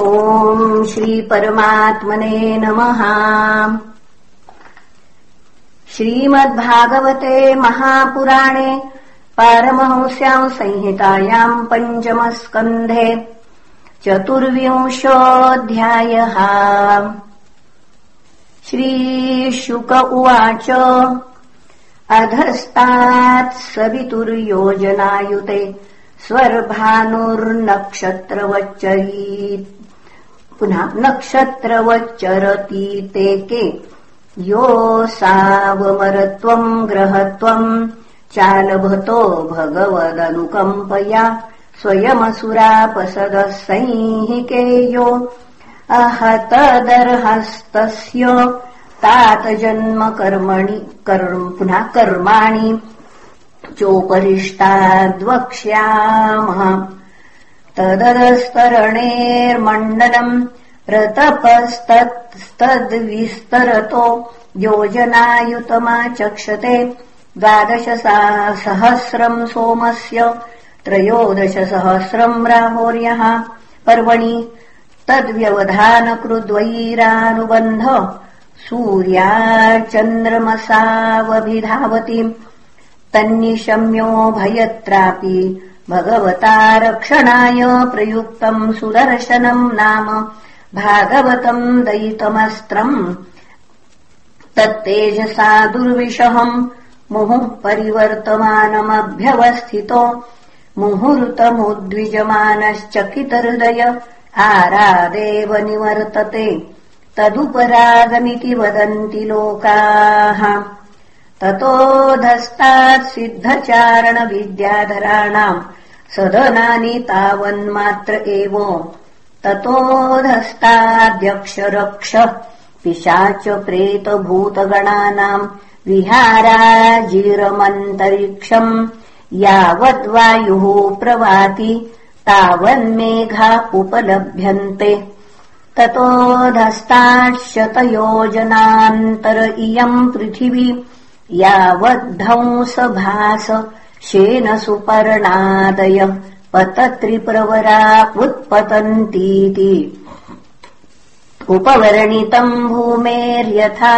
ॐ श्रीपरमात्मने नमः। श्रीमद्भागवते महापुराणे पारमहंस्याम् संहितायाम् पञ्चमस्कन्धे चतुर्विंशोऽध्यायः। श्रीशुक उवाच अधस्तात् सवितुर्योजनायुते स्वर्भानुर्नक्षत्रवच्चरी पुनः नक्षत्रवच्चरतीते के योऽसावमरत्वम् ग्रहत्वम् चालभतो भगवदनुकम्पया स्वयमसुरापसदः संहिकेयो अहतदर्हस्तस्य तातजन्म कर्मणि पुनः कर्माणि चोपरिष्टाद्वक्ष्यामः तदस्तरणेर्मण्डलम् प्रतपस्तत्स्तद्विस्तरतो योजनायुतमाचक्षते द्वादशसहस्रम् सोमस्य त्रयोदशसहस्रम् राहोर्यः पर्वणि तद्व्यवधानकृद्वैरानुबन्ध सूर्याचन्द्रमसावभिधावतीम् तन्निशम्यो भयत्रापि भगवता रक्षणाय प्रयुक्तम् सुदर्शनम् नाम भागवतम् दयितमस्त्रम्। तत्तेजसा दुर्विषहम् मुहुः परिवर्तमानमभ्यवस्थितो मुहूर्तमुद्विजमानश्चकितहृदय आरादेव निवर्तते। तदुपरागमिति वदन्ति लोकाः। ततोऽधस्तात् सिद्धचारणविद्याधराणाम् सदनानि तावन्मात्र एव। ततोऽधस्ताद्यक्षरक्ष पिशाच प्रेतभूतगणानाम् विहाराजिरमन्तरिक्षम्। यावद्वायुः प्रवाति तावन्मेघा उपलभ्यन्ते। ततोऽधस्ताशतयोजनान्तर इयम् पृथिवी। यावद्धंसभास शेन सुपर्णादय पतत्रिप्रवरा उत्पतन्तीति। उपवर्णितम् भूमेर्यथा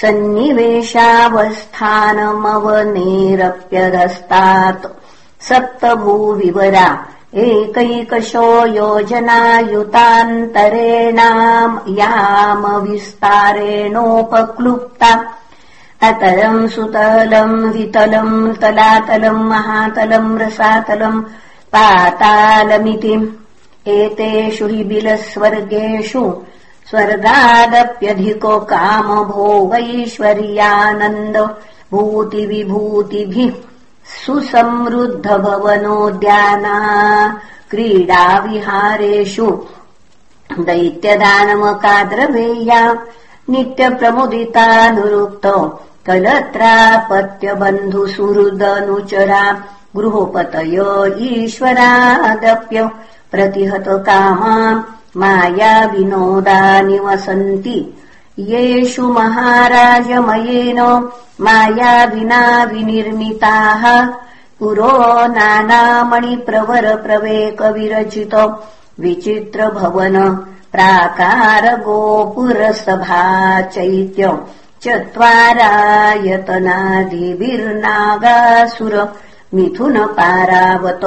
सन्निवेशावस्थानमवनेरप्यधस्तात् सप्तभूविवरा एकैकशो योजनायुतान्तरेणाम् यामविस्तारेणोपक्लुप्ता अतलम् सुतलम् वितलम् तलातलम् महातलम् रसातलम् पातालमिति। एतेषु हि बिलस्वर्गेषु स्वर्गादप्यधिको कामभोगैश्वर्यानन्द भूतिविभूतिभिः सुसमृद्धभवनोद्याना क्रीडाविहारेषु। दैत्यदानमकाद्रवेया नित्यप्रमुदितानुरुक्तो कलत्रापत्यबन्धुसुहृदनुचरा गृहोपतय ईश्वरादप्य प्रतिहतकामा मायाविनोदानि वसन्ति येषु महाराजमयेन मायाविना विनिर्मिताः पुरो नानामणिप्रवरप्रवेकविरचित विचित्रभवन प्राकारगोपुरसभा चैत्य चत्वारायतनादिभिर्नागासुर मिथुनपारावत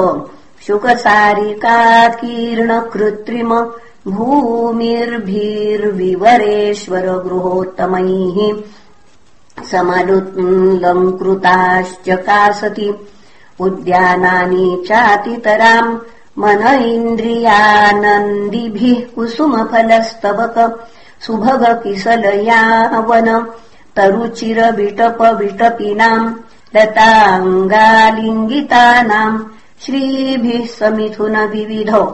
शुकसारिकाकीर्णकृत्रिम भूमिर्भिर्विवरेश्वर गृहोत्तमैः समलुलङ्कृताश्च कासति उद्यानानि चातितराम् मन इन्द्रियानन्दिभिः कुसुमफलस्तवक सुभग किसलयावन तरुचिरविटपविटपिनाम् लताङ्गालिङ्गितानाम् श्रीभिः समिथुन विविधौ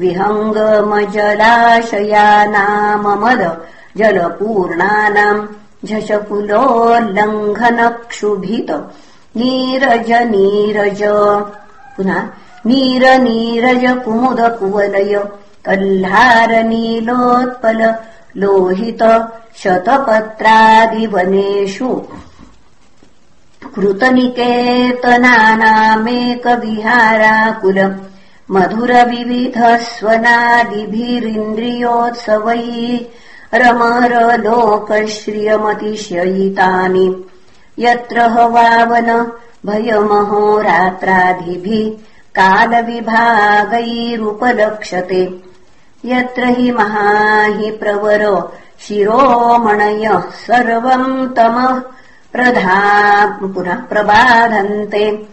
विहङ्गमजलाशयानाममद जलपूर्णानाम् झषकुलोल्लङ्घनक्षुभित नीरज नीरज। पुनः नीरनीरज कुमुद कुवलय कल्हारनीलोत्पल लोहित शतपत्रादिवनेषु कृतनिकेतनानामेकविहाराकुल मधुरविविधस्वनादिभिरिन्द्रियोत्सवैः रमरलोकश्रियमतिशयितानि यत्र हवावन भयमहोरात्रादिभिः कालविभागैरुपलक्ष्यते। यत्र हि महा हि प्रवर शिरोमणयः सर्वम् तमः प्रधा पुनः प्रबाधन्ते।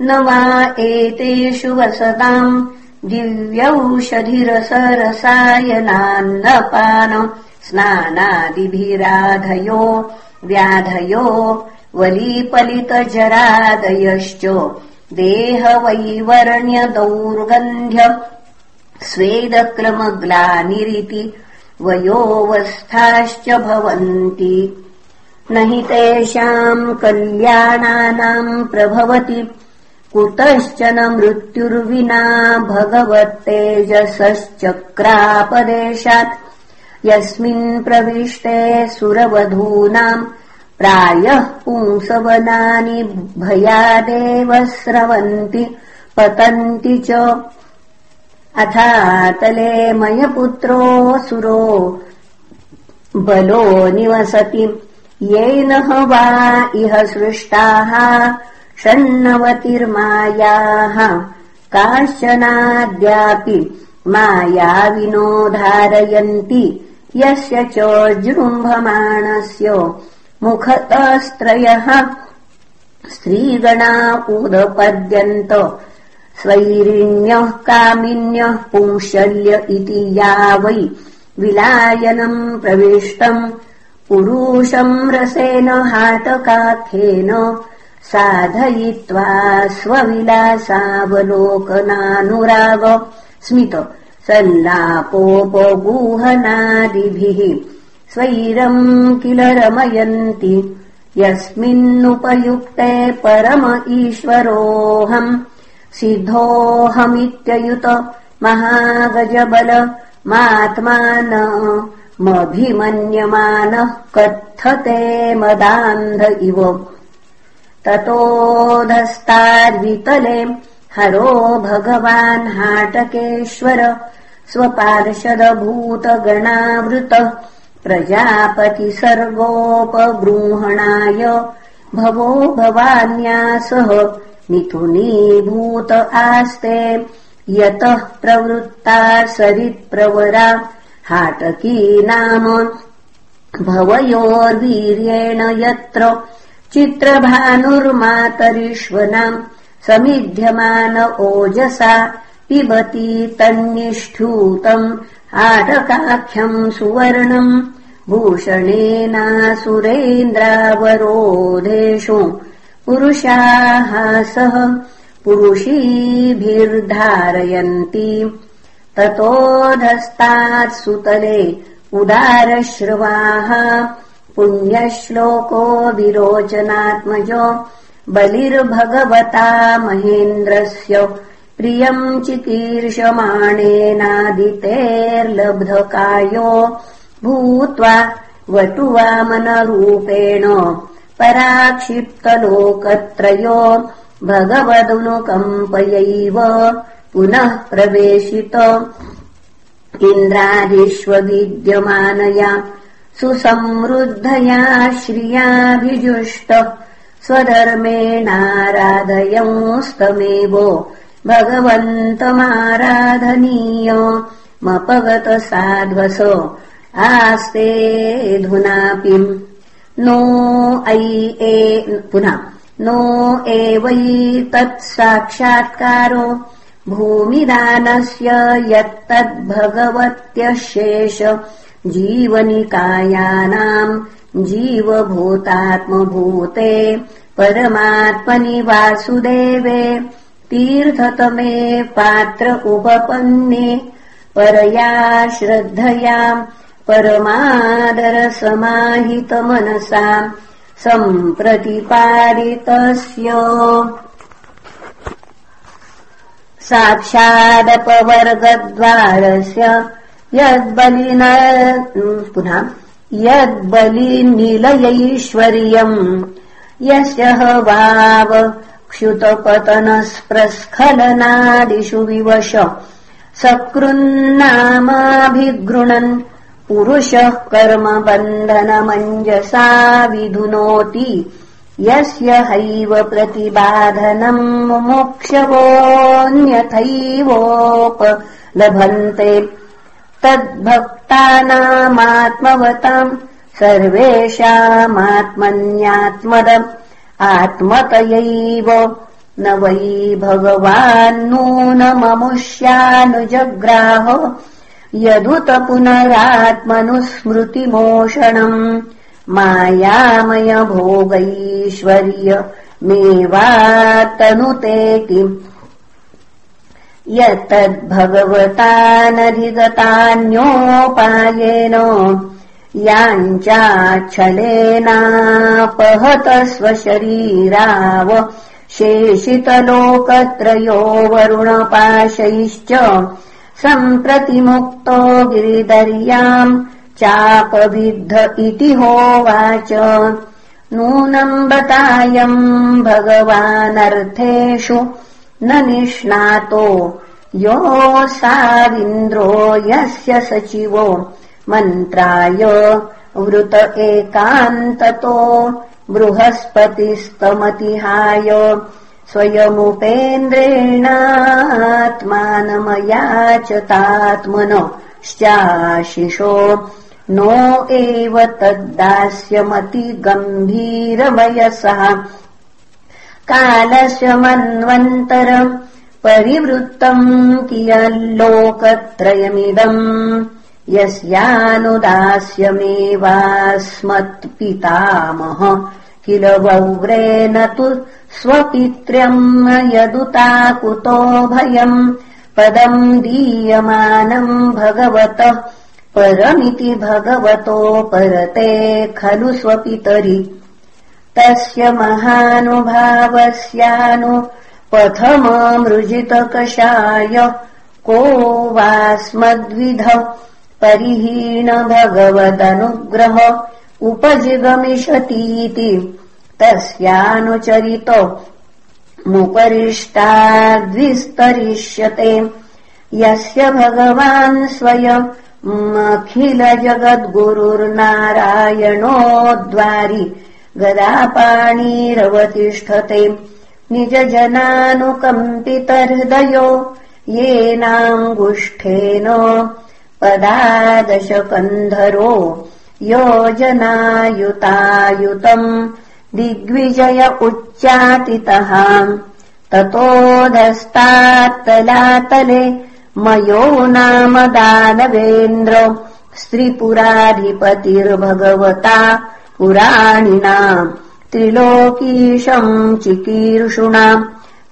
न वा एतेषु वसताम् दिव्यौषधिरसरसायनान्नपान स्नानादिभिराधयो व्याधयो वलीपलितजरादयश्च देहवैवर्ण्यदौर्गन्ध्य स्वेदक्रमग्लानिरिति वयोवस्थाश्च भवन्ति। न हि तेषाम् कल्याणानाम् प्रभवति। कुतश्च न मृत्युर्विना भगवत्तेजसश्चक्रापदेशात् यस्मिन् प्रविष्टे सुरवधूनाम् प्रायः पुंसवनानि भयादेव स्रवन्ति पतन्ति च। अथातले मयपुत्रोऽसुरो बलो निवसति। येन वा इह सृष्टाः षण्णवतिर्मायाः। काश्चनाद्यापि मायाविनो धारयन्ति यस्य च जृम्भमाणस्य मुखतस्त्रयः स्त्रीगणा उदपद्यन्त स्वैरिण्यः कामिन्यः पुंशल्य इति या वै विलायनम् प्रविष्टम्। पुरुषम् रसेन हाटकाख्येन साधयित्वा स्वविलासावलोकनानुराग। स्मित सल्लापोपगूहनादिभिः स्वैरम् किल रमयन्ति यस्मिन्नुपयुक्ते परम ईश्वरोऽहम् सिद्धोऽहमित्ययुत महागजबल मात्मानमभिमन्यमानः कथते मदान्ध इव। ततोधस्ताद्वितले हरो भगवान् हाटकेश्वर स्वपार्षदभूतगणावृतः प्रजापतिसर्गोपगृह्णाय भवो भवान्यासः मिथुनीभूत आस्ते। यतः प्रवृत्ता सरित्प्रवरा हाटकी नाम। भवयोर्वीर्येण यत्र चित्रभानुर्मातरिष्वनाम् समिध्यमान ओजसा पिबति तन्निष्ठूतम् आटकाख्यम् सुवर्णम् भूषणेनासुरेन्द्रावरोधेषु पुरुषाः सह पुरुषीभिर्धारयन्ति। ततोधस्तात्सुतले उदारश्रवाः पुण्यश्लोको विरोचनात्मजो बलिर्भगवता महेन्द्रस्य प्रियम् चिकीर्षमाणेनादितेर्लब्धकायो भूत्वा वटुवामनरूपेण पराक्षिप्तलोकत्रयो भगवदनुकम्पयैव पुनः प्रवेशित। इन्द्रादिष्वविद्यमानया सुसमृद्धया श्रियाभिजुष्ट। स्वधर्मेणाराधयंस्तमेव भगवन्तमाराधनीयमपगतसाध्वस आस्तेऽधुनापि नो ऐ ए पुनः नो एवैतत्साक्षात्कारो भूमिदानस्य यत्तद्भगवत्यशेष जीवनिकायानाम् जीवभूतात्मभूते परमात्मनि वासुदेवे तीर्थतमे पात्र उपपन्ने परया श्रद्धया परमादरसमाहितमनसा सम्प्रतिपादितस्य। साक्षादपवर्गद्वारस्य यद्बलिन पुनः यद्बलिनिलयैश्वर्यम् यस्य वाव क्षुतपतनस्प्रस्खलनादिषु विवश। सकृन्नामाभिगृणन् पुरुषः कर्मबन्धनमञ्जसा विधुनोति। यस्य हैव प्रतिबाधनम् मोक्षवोऽन्यथैवोपलभन्ते तद्भक्तानामात्मवताम् सर्वेषामात्मन्यात्मदम् आत्मतयैव न वै भगवान्नूनममुष्यानुजग्राह यदुत पुनरात्मनुस्मृतिमोषणम् मेवातनुतेति। यत्तद्भगवतानधिगतान्योपायेन याञ्चाच्छलेनापहत स्वशरीराव शेषितलोकत्रयो वरुणपाशैश्च सम्प्रतिमुक्तो गिरिदर्याम् चापविद्ध इति होवाच। नूनम् बतायम् भगवानर्थेषु न निष्णातो। योऽसाविन्द्रो यस्य सचिवो मन्त्राय वृत एकान्ततो बृहस्पतिस्तमतिहाय स्वयमुपेन्द्रेणात्मानमया च तात्मनश्चाशिषो नो एव तद्दास्यमतिगम्भीरमयसः कालस्य मन्वन्तर परिवृत्तम् कियल्लोकत्रयमिदम् यस्यानुदास्यमेवास्मत्पितामह किल वव्रेण तु स्वपित्र्यम् यदुता कुतो भयम् पदम् दीयमानम् भगवतः परमिति भगवतो परते खलु स्वपितरि। तस्य महानुभावस्यानु पथममृजितकषाय को वास्मद्विध परिहीण भगवदनुग्रह उपजिगमिषतीति तस्यानुचरित मुपरिष्टाद्विस्तरिष्यते। यस्य भगवान् स्वयमखिलजगद्गुरुर्नारायणोद्वारि गदापाणिरवतिष्ठते। निजजनानुकम्पितहृदयो येनाङ्गुष्ठेन पदादशकन्धरो योजनायुतायुतम् दिग्विजय उच्चातितः। ततोधस्तात्तलातले मयो नाम दानवेन्द्र स्त्रिपुराधिपतिर्भगवता पुराणिना। त्रिलोकीशम् चिकीर्षुणा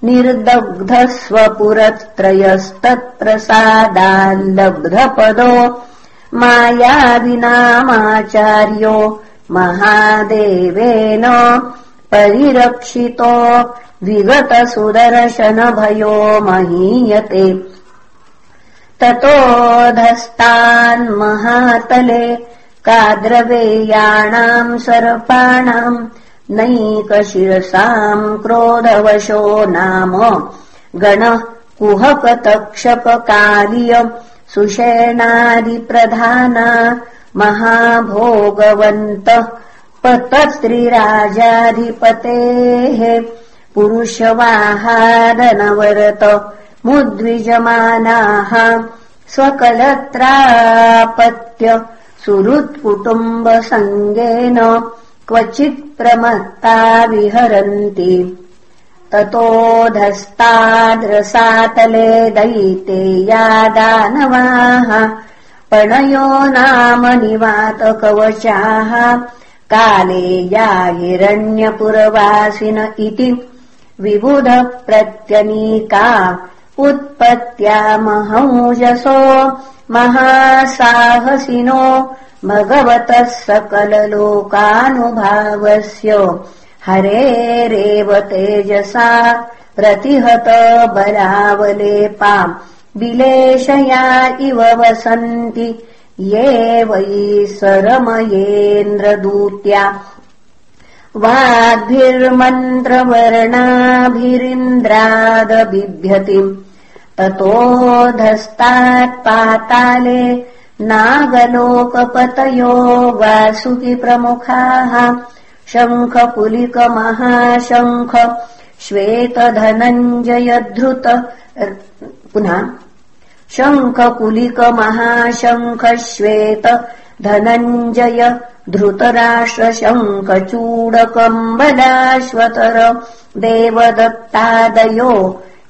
निर्दग्धस्वपुरत्रयस्तत्प्रसादाल्लब्धपदो मायाविनामाचार्यो महादेवेन परिरक्षितो विगतसुदर्शनभयो महीयते। ततोऽधस्तान्महातले काद्रवेयाणाम् सर्पाणाम् नैकशिरसाम् क्रोधवशो नाम गणः कुहकतक्षपकालिय सुषेणादिप्रधाना महाभोगवन्तः पतस्त्रिराजाधिपतेः पुरुषवाहारनवरत मुद्विजमानाः स्वकलत्रापत्य सुहृत्कुटुम्बसङ्गेन क्वचित् प्रमत्ता विहरन्ति। ततोऽधस्ताद्रसातले दयिते दानवाः पणयो नाम निवातकवचाः। काले या हिरण्यपुरवासिन इति विबुधप्रत्यनीका उत्पत्त्यामहंजसो महासाहसिनो भगवतः सकललोकानुभावस्य हरेरेव तेजसा प्रतिहत बलावलेपा। विलेशया इव वसन्ति ये वै सरमयेन्द्रदूत्या वाग्भिर्मन्त्रवर्णाभिरिन्द्रादबिभ्यतिम् ततोऽधस्तात्पाताले नागलोकपतयो वासुकिप्रमुखाः शङ्खपुलिकमहाशङ्ख श्वेतधनञ्जयधृत पुनः शङ्खकुलिकमहाशङ्ख श्वेत धनञ्जय धृतराष्ट्रशङ्खचूडकम्बलाश्वतर देवदत्तादयो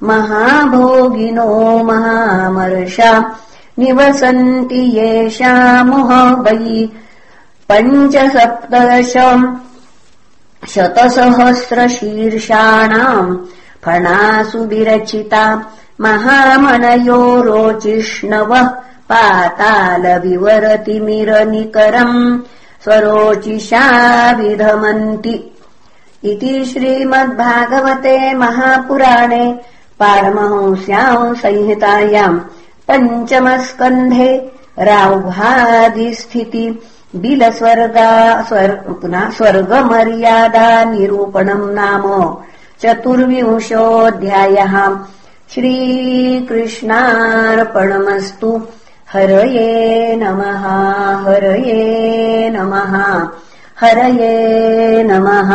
महाभोगिनो महामर्षा निवसन्ति येषामुह वै पञ्चसप्तदश शतसहस्रशीर्षाणाम् फणासु विरचिता महामनयो रोचिष्णवः पातालविवरतिमिरनिकरम् स्वरोचिषा विधमन्ति। इति श्रीमद्भागवते महापुराणे पारमहंस्याम् संहितायाम् पञ्चमस्कन्धे राव्भादिस्थिति बिलस्वर्गा पुनः स्वर्गमर्यादा निरूपणम् नाम चतुर्विंशोऽध्यायः। श्रीकृष्णार्पणमस्तु। हरये नमः हरये नमः हरये नमः